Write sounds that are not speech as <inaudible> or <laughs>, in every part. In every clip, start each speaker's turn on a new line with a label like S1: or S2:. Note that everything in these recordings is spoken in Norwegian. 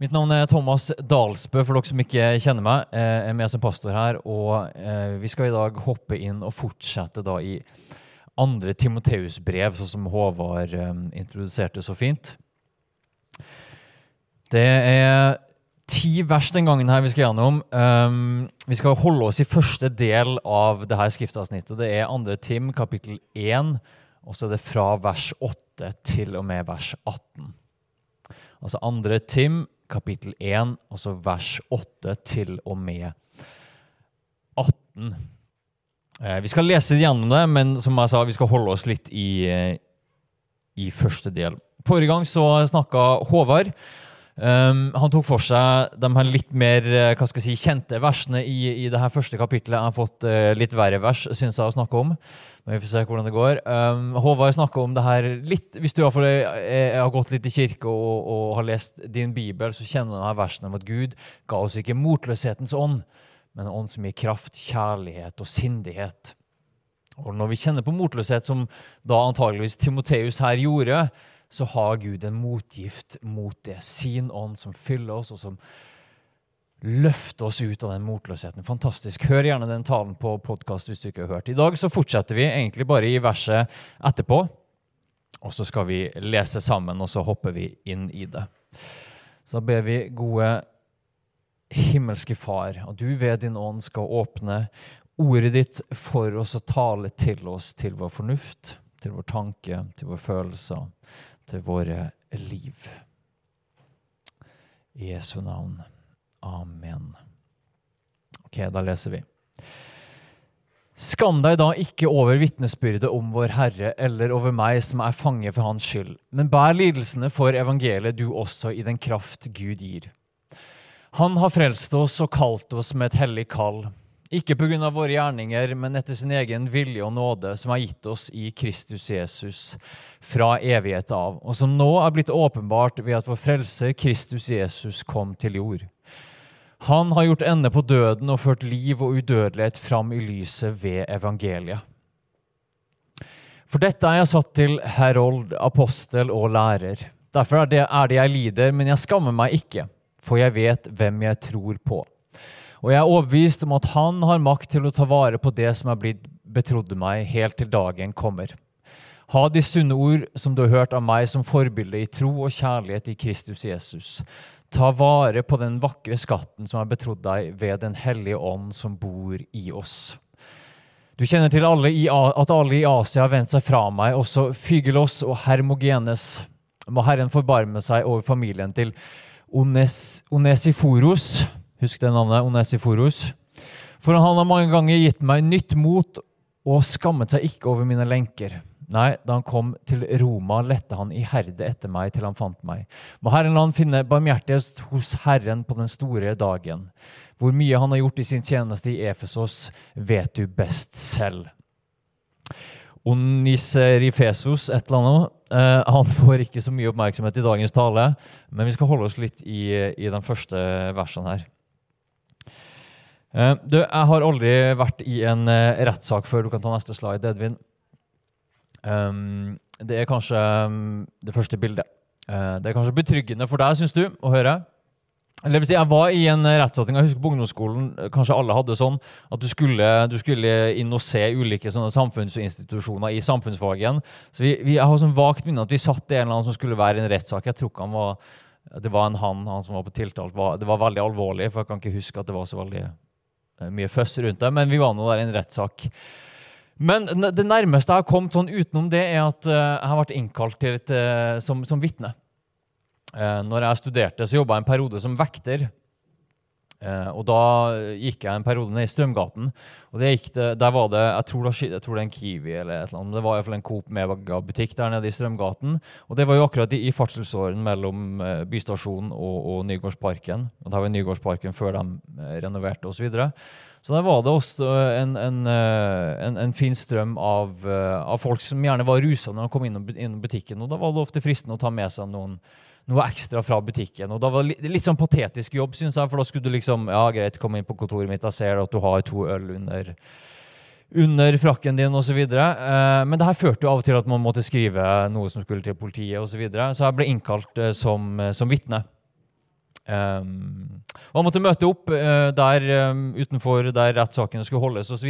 S1: Mitt navn er Thomas Dalsbø, for dere som ikke kjenner meg. Jeg er med som pastor her, og eh, vi skal i dag hoppe inn og fortsette da i andre Timoteus-brev, sånn som Håvard eh, introduserte så fint. Det er ti vers den gangen her vi skal gjennom. Vi skal holde oss i første del av det her skriftavsnittet. Det er andre Tim, kapittel 1, og så er det fra vers 8 til og med vers 18. Altså andre Tim, kapittel 1, altså vers 8 til og med 18. Eh, vi skal lese gjennom det, men som jeg sa, vi skal holde oss litt i, eh, i første del. Forrige gang så snakka Håvard. Um, han tok for seg de her litt mer eh, hva skal jeg si, kjente versene i, i det her første kapittelet. Jeg har fått uh, litt verre vers, syns jeg, å snakke om. Men vi får se hvordan det går. Um, Håvard snakker om det her litt Hvis du iallfall har gått litt i kirke og, og, har lest din bibel, så kjenner du de her versene om at Gud ga oss ikke motløshetens ånd, men en ånd som gir kraft, kjærlighet og sindighet. Og når vi kjenner på motløshet, som da antageligvis Timoteus her gjorde, så har Gud en motgift mot det. Sin ånd som fyller oss, og som løfter oss ut av den motløsheten. Fantastisk. Hør gjerne den talen på podkast hvis du ikke har hørt. I dag så fortsetter vi egentlig bare i verset etterpå. Og så skal vi lese sammen, og så hopper vi inn i det. Så da ber vi gode himmelske Far, at du ved din ånd skal åpne ordet ditt for oss og tale til oss, til vår fornuft, til vår tanke, til våre følelser, til våre liv. I Jesu navn. Amen. Ok, da leser vi. Skam deg da ikke over vitnesbyrdet om vår Herre eller over meg som er fange for Hans skyld, men bær lidelsene for evangeliet du også i den kraft Gud gir. Han har frelst oss og kalt oss med et hellig kall, ikke på grunn av våre gjerninger, men etter sin egen vilje og nåde, som har gitt oss i Kristus Jesus fra evighet av, og som nå er blitt åpenbart ved at vår frelser Kristus Jesus kom til jord. Han har gjort ende på døden og ført liv og udødelighet fram i lyset ved evangeliet. For dette er jeg satt til herold, apostel og lærer. Derfor er det, jeg lider, men jeg skammer meg ikke, for jeg vet hvem jeg tror på. Og jeg er overbevist om at han har makt til å ta vare på det som er blitt betrodd meg, helt til dagen kommer. Ha de sunne ord som du har hørt av meg som forbilde i tro og kjærlighet i Kristus Jesus. Ta vare på den vakre skatten som er betrodd deg ved Den hellige ånd som bor i oss. Du kjenner til alle i, at alle i Asia har vendt seg fra meg, også Fygelos og Hermogenes. Må Herren forbarme seg over familien til Ones, Onesiforos. Husk det navnet, Onesiforos. For han har mange ganger gitt meg nytt mot og skammet seg ikke over mine lenker. Nei, da han kom til Roma, lette han iherdig etter meg til han fant meg. Må Herren la han finne barmhjertighet hos Herren på den store dagen. Hvor mye han har gjort i sin tjeneste i Efesos, vet du best selv. Oniserifesos, et eller annet. Uh, han får ikke så mye oppmerksomhet i dagens tale, men vi skal holde oss litt i, i den første versen her. Uh, du, jeg har aldri vært i en uh, rettssak før. Du kan ta neste slide, Edvin. Um, det er kanskje um, det første bildet. Uh, det er kanskje betryggende for deg, syns du, å høre. Eller Jeg var i en rettssetting, jeg husker på ungdomsskolen, kanskje alle hadde sånn, at du skulle, du skulle inn og se ulike sånne samfunnsinstitusjoner i samfunnsfagen. Så vi, vi, Jeg har sånn vagt minne at vi satt i en eller annen som skulle være i en rettssak. Jeg tror ikke han var, Det var en han, han som var på tiltalt. Det var veldig alvorlig, for jeg kan ikke huske at det var så veldig mye føss rundt det. Men vi var nå der i en rettssak. Men det nærmeste jeg har kommet sånn utenom det, er at uh, jeg har vært innkalt til et, uh, som, som vitne. Når jeg studerte, så jobba jeg en periode som vekter Eh, og da gikk jeg en periode ned i Strømgaten. og det gikk der var det, Jeg tror, det, jeg tror det er en Kiwi eller et eller annet. Det var iallfall en Coop Mega-butikk der nede i Strømgaten. Og det var jo akkurat i, i fartselsåren mellom eh, Bystasjonen og, og Nygårdsparken. Og der var Nygårdsparken før de eh, renoverte osv. Så, videre. så der var det også en, en, en, en fin strøm av, av, folk som gjerne var rusa når de kom innom, innom butikken. Og da var det ofte fristende å ta med seg noen noe ekstra fra butikken. Og da var det litt, sånn patetisk jobb, syns jeg, for da skulle du liksom Ja, greit, komme inn på kontoret mitt, jeg ser at du har to øl under under frakken din osv. Eh, men det her førte jo av og til at man måtte skrive noe som skulle til politiet osv. Så, videre. så jeg ble innkalt eh, som, eh, som vitne. Um, og han måtte møte opp uh, der um, utenfor der rettssakene skulle holdes osv.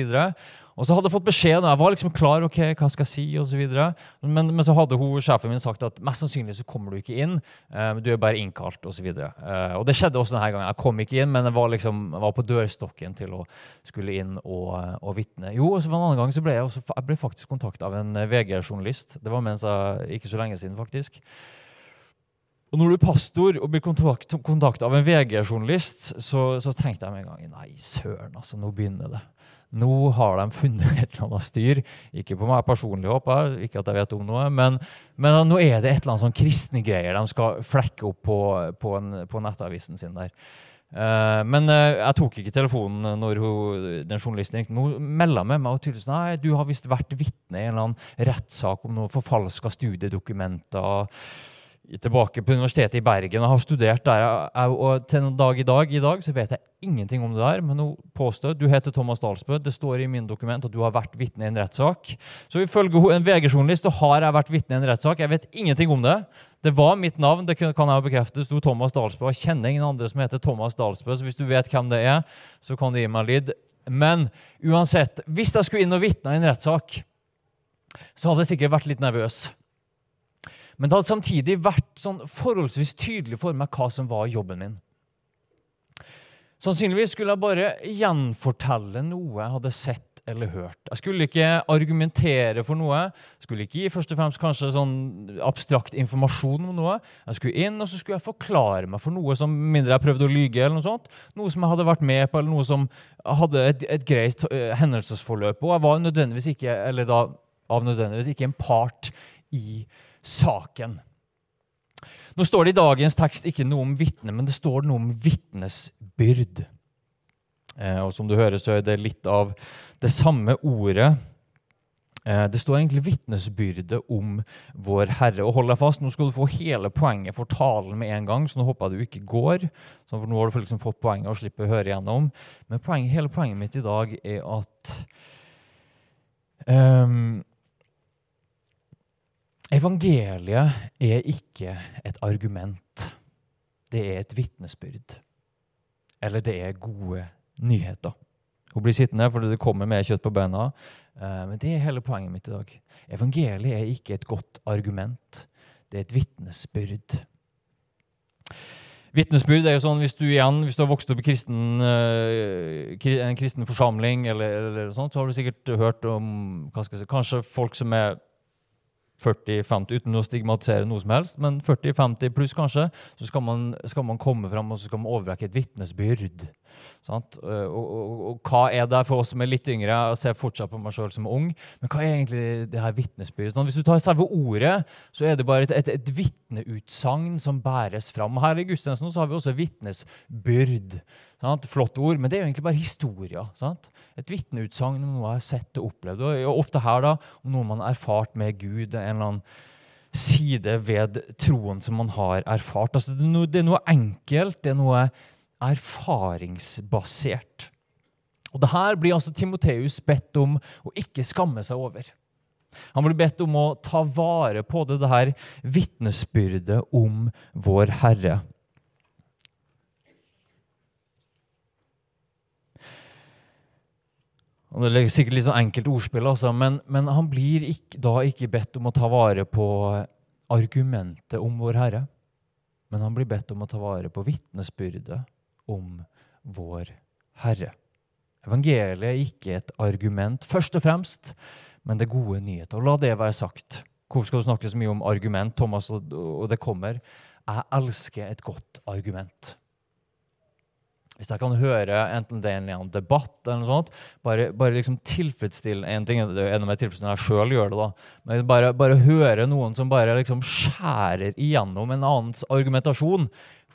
S1: Og så hadde jeg fått beskjed, og jeg var liksom klar. ok, hva skal jeg si, og så. Men, men så hadde hun, sjefen min sagt at mest sannsynlig så kommer du ikke inn. Um, du er bare innkalt. Og, uh, og det skjedde også denne gangen. Jeg kom ikke inn, men jeg var, liksom, jeg var på dørstokken til å skulle inn og, og vitne. Jo, og så en annen gang så ble jeg, også, jeg ble faktisk kontakta av en VG-journalist. Det var mens jeg, ikke så lenge siden, faktisk. Og når du er pastor og blir kontakta av en VG-journalist, så, så, tenkte jeg med en gang Nei, søren, altså, nå begynner det. Nå har de funnet et eller annet styr. Ikke på meg personlig, håper jeg. Ikke at jeg vet om noe. Men, men nå er det et eller annet sånn kristne greier de skal flekke opp på, på, en, på nettavisen sin der. Uh, men uh, jeg tok ikke telefonen når hun, den journalisten ringte. Hun melda med meg og tydeligvis nei, du har visst vært vitne i en eller annen rettssak om noen forfalska studiedokumenter tilbake på Universitetet i Bergen og har studert der. Og til en dag i dag, i dag så vet jeg ingenting om det der, men hun påstår du heter Thomas Dalsbø. Det står i min dokument at du har vært vitne i en rettssak. Så ifølge en VG-journalist så har jeg vært vitne i en rettssak. Jeg vet ingenting om det. Det var mitt navn, det kan jeg bekrefte. Det sto Thomas Dalsbø. Jeg kjenner ingen andre som heter Thomas Dalsbø, så hvis du vet hvem det er, så kan du gi meg lyd. Men uansett, hvis jeg skulle inn og vitne i en rettssak, så hadde jeg sikkert vært litt nervøs. Men det hadde samtidig vært sånn forholdsvis tydelig for meg hva som var jobben min. Sannsynligvis skulle jeg bare gjenfortelle noe jeg hadde sett eller hørt. Jeg skulle ikke argumentere for noe. Jeg skulle ikke gi først og fremst kanskje sånn abstrakt informasjon om noe. Jeg skulle inn og så skulle jeg forklare meg for noe som mindre jeg prøvde å lyge. eller Noe sånt. Noe som jeg hadde vært med på, eller noe som hadde et, et greit uh, hendelsesforløp. Og jeg var nødvendigvis ikke, eller da av nødvendigvis ikke en part i saken. Nå står det i dagens tekst ikke noe om vitne, men det står noe om vitnesbyrd. Eh, og som du hører, så er det litt av det samme ordet. Eh, det står egentlig vitnesbyrde om Vår Herre. Og hold deg fast, Nå skal du få hele poenget for talen med en gang, så nå håper jeg du ikke går. for Nå har du liksom fått poenget og slipper å høre igjennom. Men poenget, hele poenget mitt i dag er at um, Evangeliet er ikke et argument. Det er et vitnesbyrd. Eller det er gode nyheter. Hun blir sittende fordi det kommer mer kjøtt på beina. Eh, men det er hele poenget mitt i dag. Evangeliet er ikke et godt argument. Det er et vitnesbyrd. Vitnesbyrd er jo sånn hvis du igjen, hvis du har vokst opp i kristen, eh, en kristen forsamling, eller, eller sånt, så har du sikkert hørt om si, kanskje folk som er 40-50, uten å stigmatisere noe som helst, men 40-50 pluss kanskje, så skal man, skal man komme fram og så skal man overrekke et vitnesbyrd. Og, og, og, og, hva er det for oss som er litt yngre? Jeg ser fortsatt på meg sjøl som ung. Men hva er egentlig det her vitnesbyrdet? Sånn, hvis du tar selve ordet, så er det bare et, et, et vitneutsagn som bæres fram. Her i gudstjenesten har vi også vitnesbyrd. Sant? Flott ord, men det er jo egentlig bare historier. Et vitneutsagn om noe jeg har sett og opplevd. Og ofte her da, om noe man har erfart med Gud. en eller annen side ved troen som man har erfart. Altså, det, er noe, det er noe enkelt, det er noe erfaringsbasert. Og det her blir altså Timoteus bedt om å ikke skamme seg over. Han blir bedt om å ta vare på det, det her vitnesbyrdet om vår Herre. Det er sikkert litt sånn enkelt ordspill, altså, men, men, han blir ikke, da ikke bedt om å ta vare på argumentet om vår Herre. Men han blir bedt om å ta vare på vitnesbyrdet om vår Herre. Evangeliet er ikke et argument, først og fremst, men det er gode nyheter. Og la det være sagt. Hvorfor skal du snakke så mye om argument, Thomas, og det kommer? Jeg elsker et godt argument. Hvis jeg kan høre enten det er en debatt eller noe sånt, bare, bare liksom tilfredsstille En ting det er enda mer tilfredsstillende jeg sjøl gjør det, da. Men bare, bare høre noen som bare liksom skjærer igjennom en annens argumentasjon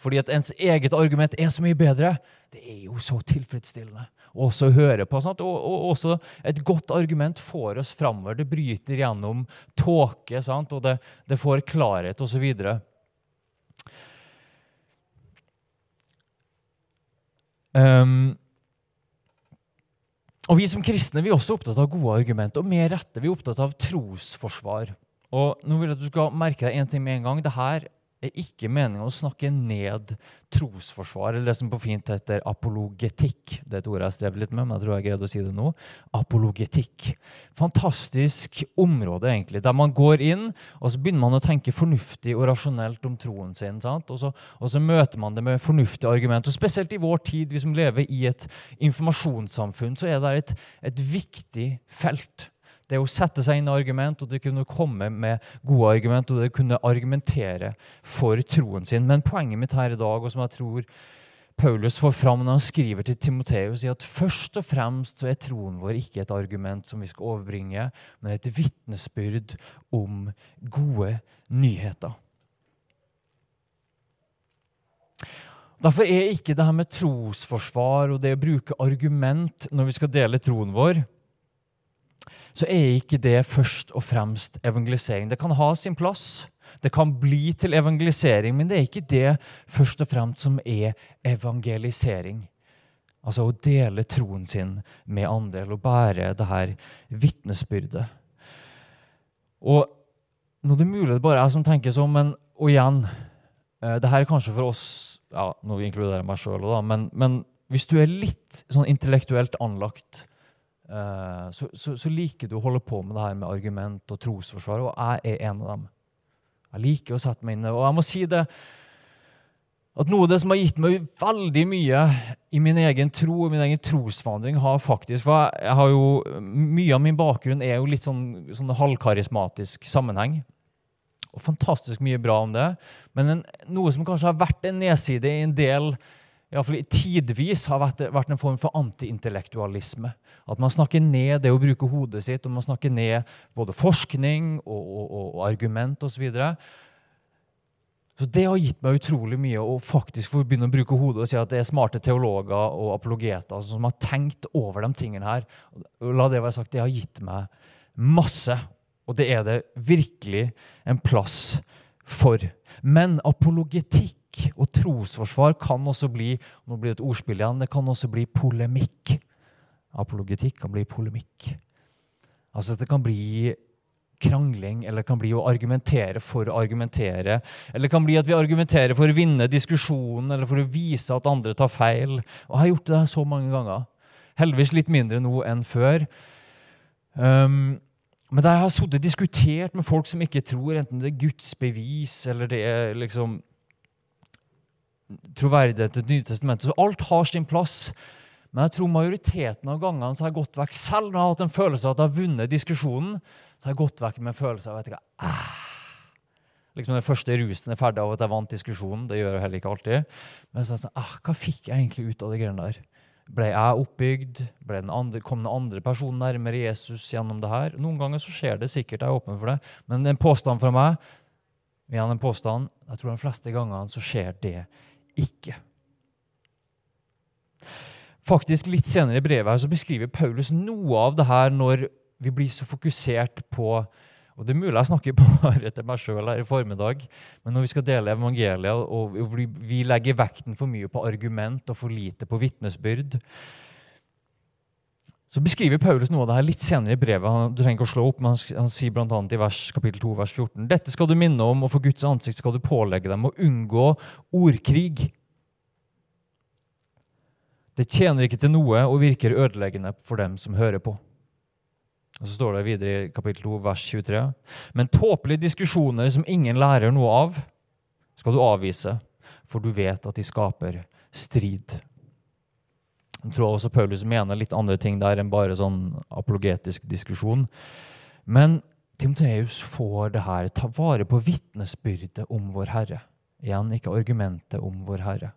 S1: fordi at ens eget argument er så mye bedre. Det er jo så tilfredsstillende også høre på. Og, og, også et godt argument får oss framover. Det bryter gjennom tåke, og det, det får klarhet osv. Um, og Vi som kristne vi er også opptatt av gode argumenter, og med rette vi er opptatt av trosforsvar. Og nå vil jeg at du skal merke deg en ting med en gang. Dette er ikke meningen å snakke ned trosforsvar, eller det som på fint heter apologetikk. Det er et ord jeg strever litt med, men jeg tror jeg greide å si det nå. Apologetikk. Fantastisk område, egentlig, der man går inn, og så begynner man å tenke fornuftig og rasjonelt om troen sin. Og så, og, så, møter man det med fornuftige argument. Og spesielt i vår tid, vi som lever i et informasjonssamfunn, så er det et, et viktig felt det å sette seg inn i argument, og det kunne komme med gode argument, og det kunne argumentere for troen sin. Men poenget mitt her i dag, og som jeg tror Paulus får fram når han skriver til Timoteus, at først og fremst så er troen vår ikke et argument som vi skal overbringe, men et vitnesbyrd om gode nyheter. Derfor er ikke det her med trosforsvar og det å bruke argument når vi skal dele troen vår, så er ikke det først og fremst evangelisering. Det kan ha sin plass, det kan bli til evangelisering, men det er ikke det først og fremst som er evangelisering. Altså å dele troen sin med andre, eller å bære det her vitnesbyrdet. Og nå er det mulig det bare er jeg som tenker sånn, men og igjen eh, det her er kanskje for oss ja, Nå inkluderer jeg meg sjøl men, men hvis du er litt sånn intellektuelt anlagt, så, så, så, liker du å holde på med det her med argument og trosforsvar, og jeg er en av dem. Jeg liker å sette meg inn Og jeg må si det at noe av det som har gitt meg veldig mye i min egen tro og min egen trosvandring, har faktisk For jeg har jo, mye av min bakgrunn er jo litt sånn, sånn halvkarismatisk sammenheng. Og fantastisk mye bra om det. Men en, noe som kanskje har vært en nedside i en del iallfall tidvis har vært, vært en form for antiintellektualisme. At man snakker ned det å bruke hodet sitt, og man snakker ned både forskning og, og, og argument osv. Så, videre. så det har gitt meg utrolig mye å faktisk få begynne å bruke hodet og si at det er smarte teologer og apologeter som har tenkt over de tingene her. La det være sagt, det har gitt meg masse. Og det er det virkelig en plass for. Men apologetikk og trosforsvar kan også bli nå blir det et ordspill igjen, det kan også bli polemikk. Apologetikk kan bli polemikk. Altså Det kan bli krangling, eller det kan bli å argumentere for å argumentere. Eller det kan bli at vi argumenterer for å vinne diskusjonen, eller for å vise at andre tar feil. Og jeg har gjort det så mange ganger. Heldigvis litt mindre nå enn før. Um, men der jeg har sittet og diskutert med folk som ikke tror, enten det er Guds bevis eller det er liksom troverdighet til Det nye testamentet. Så alt har sin plass. Men jeg tror majoriteten av gangene så har jeg gått vekk selv når jeg har hatt en følelse av at jeg har vunnet diskusjonen. så har jeg gått vekk med en følelse av vet ikke, ah. Liksom Den første rusen er ferdig av at jeg vant diskusjonen. Det gjør jeg heller ikke alltid. Men så er jeg sånn, ah, hva fikk jeg egentlig ut av de greiene der? Ble jeg oppbygd? Ble den andre, kom den andre personen nærmere Jesus gjennom det her? Noen ganger så skjer det sikkert, jeg er åpen for det. Men en påstand fra meg igjen en påstand, jeg tror de fleste gangene så skjer det ikke. Faktisk Litt senere i brevet her så beskriver Paulus noe av det her når vi blir så fokusert på og Det er mulig jeg snakker <laughs> bare til meg sjøl her i formiddag, men når vi skal dele evangeliet, og vi legger vekten for mye på argument og for lite på vitnesbyrd, så beskriver Paulus noe av det her litt senere i brevet. Han, du trenger ikke å slå opp, men han, han sier annet i vers, kapittel 2, vers 14.: Dette skal du minne om, og for Guds ansikt skal du pålegge dem å unngå ordkrig. Det tjener ikke til noe og virker ødeleggende for dem som hører på. Og Så står det videre i kapittel 2, vers 23.: Men tåpelige diskusjoner som ingen lærer noe av, skal du avvise, for du vet at de skaper strid. Jeg tror også Paulus mener litt andre ting der enn bare sånn apologetisk diskusjon. Men Timoteus får det her. Ta vare på vitnesbyrdet om vår Herre. Igjen ikke argumentet om vår Herre.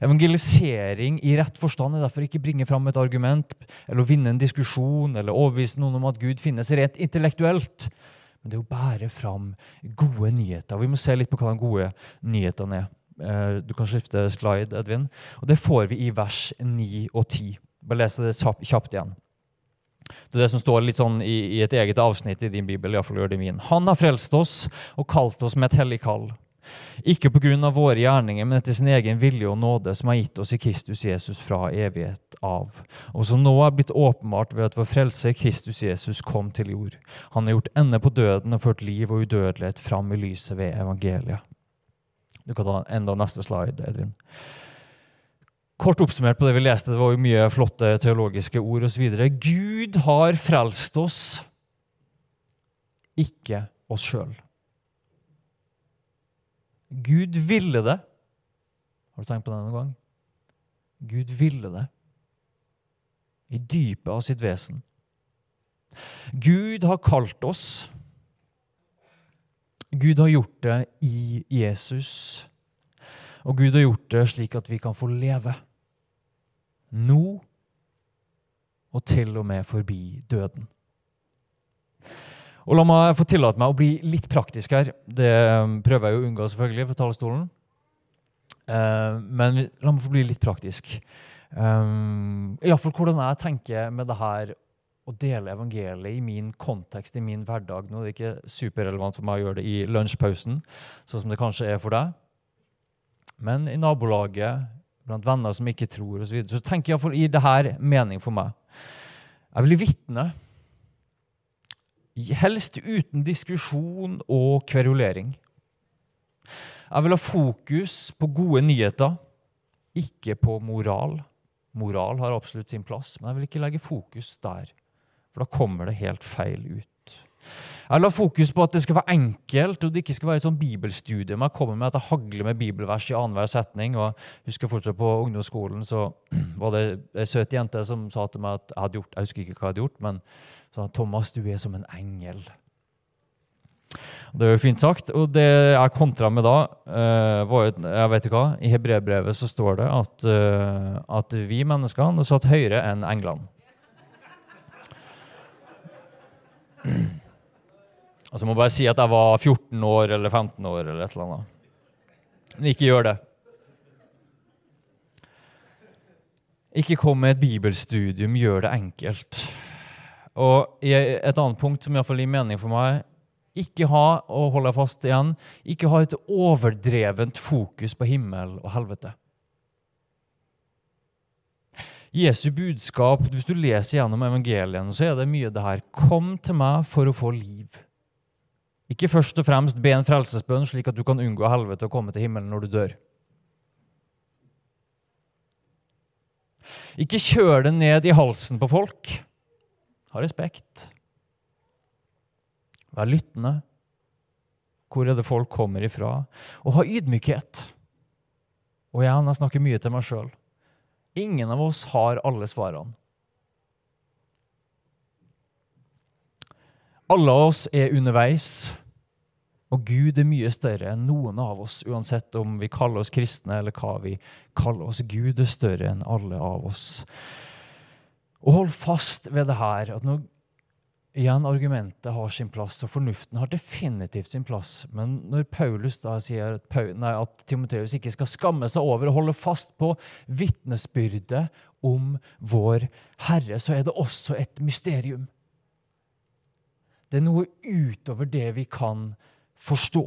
S1: Evangelisering i rett forstand er derfor ikke bringe fram et argument eller å vinne en diskusjon eller overbevise noen om at Gud finnes rett intellektuelt. Men det er å bære fram gode nyheter. Vi må se litt på hva de gode nyhetene er. Eh, du kan skifte slide, Edvin. Og Det får vi i vers 9 og 10. Bare les det kjapt igjen. Det er det som står litt sånn i, i et eget avsnitt i din bibel. I fall gjør det min. Han har frelst oss og kalt oss med et hellig kall. Ikke pga. våre gjerninger, men etter sin egen vilje og nåde, som har gitt oss i Kristus Jesus fra evighet av. Og som nå er blitt åpenbart ved at vår frelse Kristus Jesus kom til jord. Han har gjort ende på døden og ført liv og udødelighet fram i lyset ved evangeliet. Du kan ta enda neste slide, Edvin. Kort oppsummert på det vi leste, det var jo mye flotte teologiske ord osv. Gud har frelst oss, ikke oss sjøl. Gud ville det. Har du tenkt på det noen gang? Gud ville det. I dypet av sitt vesen. Gud har kalt oss. Gud har gjort det i Jesus. Og Gud har gjort det slik at vi kan få leve. Nå og til og med forbi døden. Og La meg få tillate meg å bli litt praktisk her. Det um, prøver jeg å unngå selvfølgelig fra talerstolen. Uh, men la meg få bli litt praktisk. Um, Iallfall hvordan jeg tenker med det her å dele evangeliet i min kontekst, i min hverdag. Nå er det ikke superrelevant for meg å gjøre det i lunsjpausen, sånn som det kanskje er for deg. Men i nabolaget, blant venner som ikke tror osv. Så, videre, så tenker jeg iallfall i det her mening for meg. Jeg vil vitne Helst uten diskusjon og kverulering. Jeg vil ha fokus på gode nyheter, ikke på moral. Moral har absolutt sin plass, men jeg vil ikke legge fokus der. For da kommer det helt feil ut. Jeg la fokus på at det skal være enkelt, og det ikke skal være et sånn bibelstudium. Jeg kommer med at jeg hagler med bibelvers i annenhver setning. og jeg husker fortsatt På ungdomsskolen så <clears throat> var det ei søt jente som sa til meg at jeg hadde gjort, jeg husker ikke hva jeg hadde gjort, men sa Thomas, du er som en engel. Det er jo fint sagt. Og det jeg kontra med da, uh, var jo jeg vet ikke hva, I hebreerbrevet så står det at, uh, at vi menneskene satt høyere enn englene. Altså, jeg må bare si at jeg var 14 år eller 15 år eller et eller annet. Men ikke gjør det. Ikke kom med et bibelstudium, gjør det enkelt. Og et annet punkt som iallfall gir mening for meg ikke ha og holder jeg fast igjen, ikke ha et overdrevent fokus på himmel og helvete. Jesu budskap, hvis du leser gjennom evangeliene, så er det mye det her. Kom til meg for å få liv. Ikke først og fremst be en frelsesbønn slik at du kan unngå helvete og komme til himmelen når du dør. Ikke kjør det ned i halsen på folk. Ha respekt. Vær lyttende. Hvor er det folk kommer ifra? Og ha ydmykhet. Og igjen, jeg snakker mye til meg sjøl. Ingen av oss har alle svarene. Alle av oss er underveis, og Gud er mye større enn noen av oss, uansett om vi kaller oss kristne eller hva vi kaller oss. Gud er større enn alle av oss. Og hold fast ved det her, at når igjen argumentet har sin plass, og fornuften har definitivt sin plass, men når Paulus da sier at, at Timoteus ikke skal skamme seg over å holde fast på vitnesbyrdet om vår Herre, så er det også et mysterium. Det er noe utover det vi kan forstå.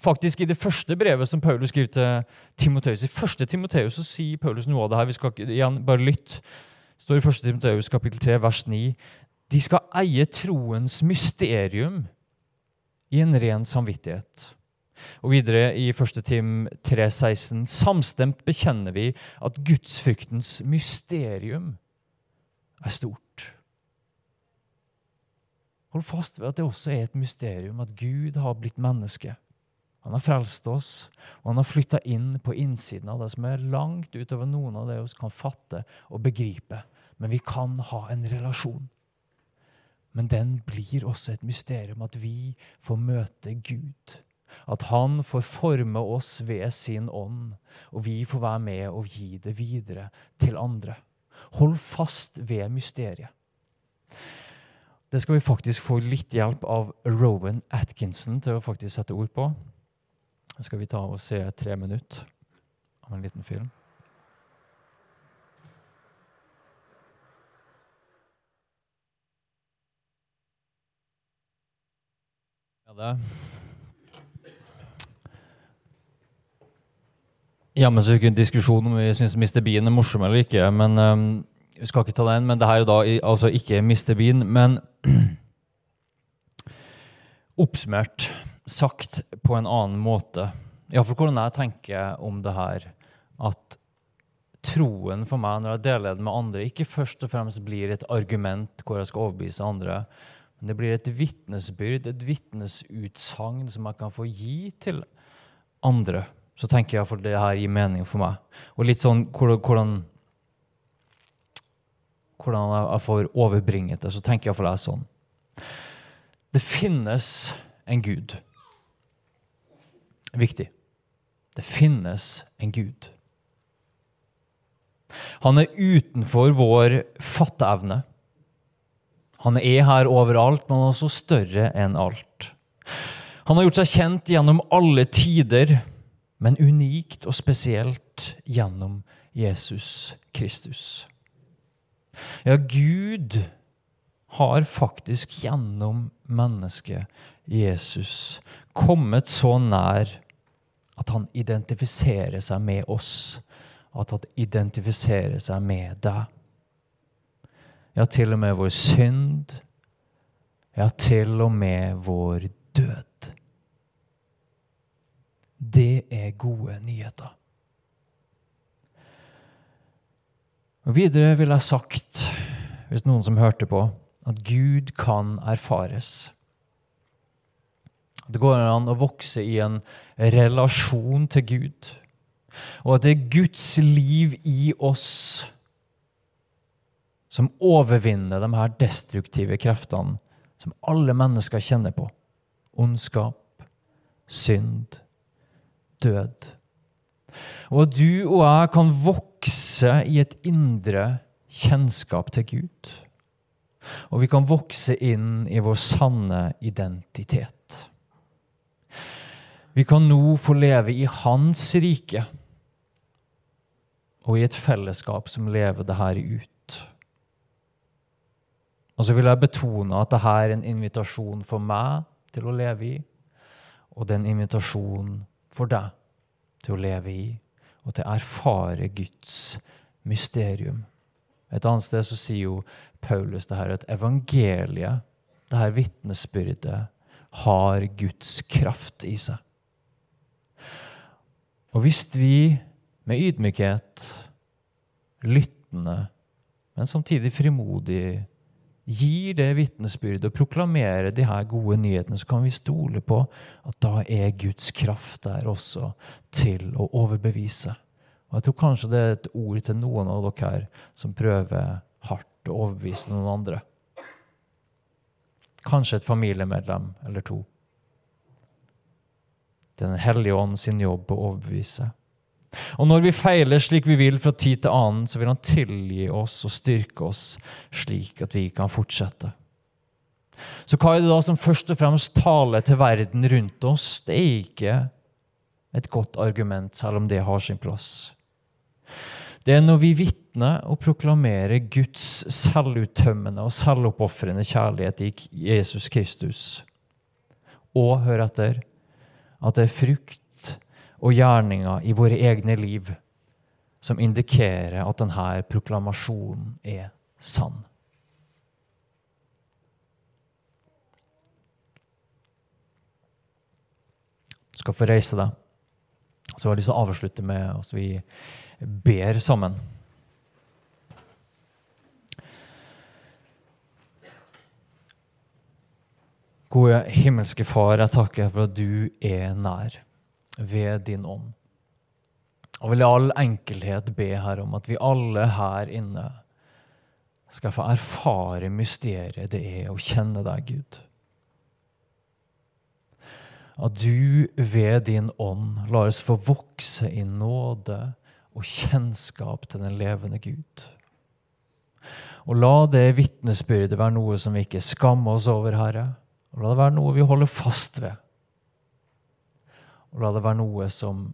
S1: Faktisk I det første brevet som Paulus skriver til Timoteus, i første Timoteus så sier Paulus noe av det her. Vi skal igjen, bare lytte står i 1. Timoteus kapittel 3, vers 9. De skal eie troens mysterium i en ren samvittighet. Og videre i 1. Tim 3,16.: Samstemt bekjenner vi at gudsfryktens mysterium er stort. Hold fast ved at det også er et mysterium at Gud har blitt menneske. Han har frelst oss, og han har flytta inn på innsiden av det som er langt utover noen av det vi kan fatte og begripe. Men vi kan ha en relasjon. Men den blir også et mysterium, at vi får møte Gud. At han får forme oss ved sin ånd, og vi får være med og gi det videre til andre. Hold fast ved mysteriet. Det skal vi faktisk få litt hjelp av Rowan Atkinson til å faktisk sette ord på. Så skal vi ta og se tre minutter av en liten film. Det. Ja, men så fikk vi en diskusjon om vi syns Mr. Bean er morsom eller ikke. men um, Vi skal ikke ta den, men det her er da altså ikke Mr. Bean. Men <clears throat> oppsummert, sagt på en annen måte Iallfall hvordan jeg tenker om det her. At troen for meg når jeg deler det med andre, ikke først og fremst blir et argument hvor jeg skal overbevise andre, men det blir et vitnesbyrd, et vitnesutsagn som jeg kan få gi til andre. Så tenker jeg for det her gir mening for meg. Og litt sånn hvordan, hvordan jeg får overbringet det, så tenker jeg for det sånn. Det finnes en Gud. Viktig. Det finnes en Gud. Han er utenfor vår fatteevne. Han er her overalt, men også større enn alt. Han har gjort seg kjent gjennom alle tider, men unikt og spesielt gjennom Jesus Kristus. Ja, Gud har faktisk gjennom mennesket Jesus kommet så nær at han identifiserer seg med oss. At han identifiserer seg med deg. Ja, til og med vår synd. Ja, til og med vår død. Det er gode nyheter. Og Videre vil jeg sagt, hvis noen som hørte på, at Gud kan erfares. Det går an å vokse i en relasjon til Gud. Og at det er Guds liv i oss som overvinner de her destruktive kreftene som alle mennesker kjenner på. Ondskap, synd, død. Og at du og jeg kan vokse i et indre kjennskap til Gud. Og vi kan vokse inn i vår sanne identitet. Vi kan nå få leve i Hans rike og i et fellesskap som lever det her ut. Og så vil jeg betone at dette er en invitasjon for meg til å leve i, og det er en invitasjon for deg til å leve i og til å erfare Guds mysterium. Et annet sted så sier jo Paulus det her at evangeliet, det her vitnesbyrdet, har Guds kraft i seg. Og hvis vi med ydmykhet, lyttende, men samtidig frimodig, gir det vitnesbyrdet og proklamerer de her gode nyhetene, så kan vi stole på at da er Guds kraft der også til å overbevise. Og Jeg tror kanskje det er et ord til noen av dere her som prøver hardt å overbevise noen andre. Kanskje et familiemedlem eller to. Den hellige ånd sin jobb å overbevise. Og når vi feiler slik vi vil fra tid til annen, så vil han tilgi oss og styrke oss slik at vi kan fortsette. Så hva er det da som først og fremst taler til verden rundt oss? Det er ikke et godt argument, selv om det har sin plass. Det er når vi vitner og proklamerer Guds selvuttømmende og selvoppofrende kjærlighet i Jesus Kristus. Og, hør etter, at det er frukt og gjerninger i våre egne liv som indikerer at denne proklamasjonen er sann. Du skal få reise deg. Så har jeg lyst til å avslutte med at vi ber sammen. Gode himmelske Far, jeg takker for at du er nær ved din ånd. Og vil i all enkelhet be her om at vi alle her inne skal få erfare mysteriet det er å kjenne deg, Gud. At du ved din ånd lar oss få vokse i nåde og kjennskap til den levende Gud. Og la det vitnesbyrdet være noe som vi ikke skammer oss over, Herre. Og la det være noe vi holder fast ved. Og la det være noe som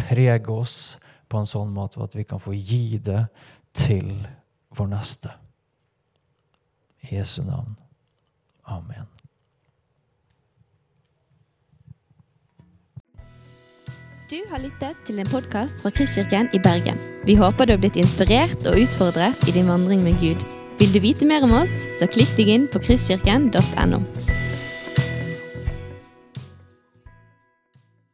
S1: preger oss på en sånn måte at vi kan få gi det til vår neste. I Jesu navn. Amen.
S2: Du har lyttet til en podkast fra Kristkirken i Bergen. Vi håper du har blitt inspirert og utfordret i din vandring med Gud. Vil du vite mer om oss, så klikk deg inn på kristkirken.no.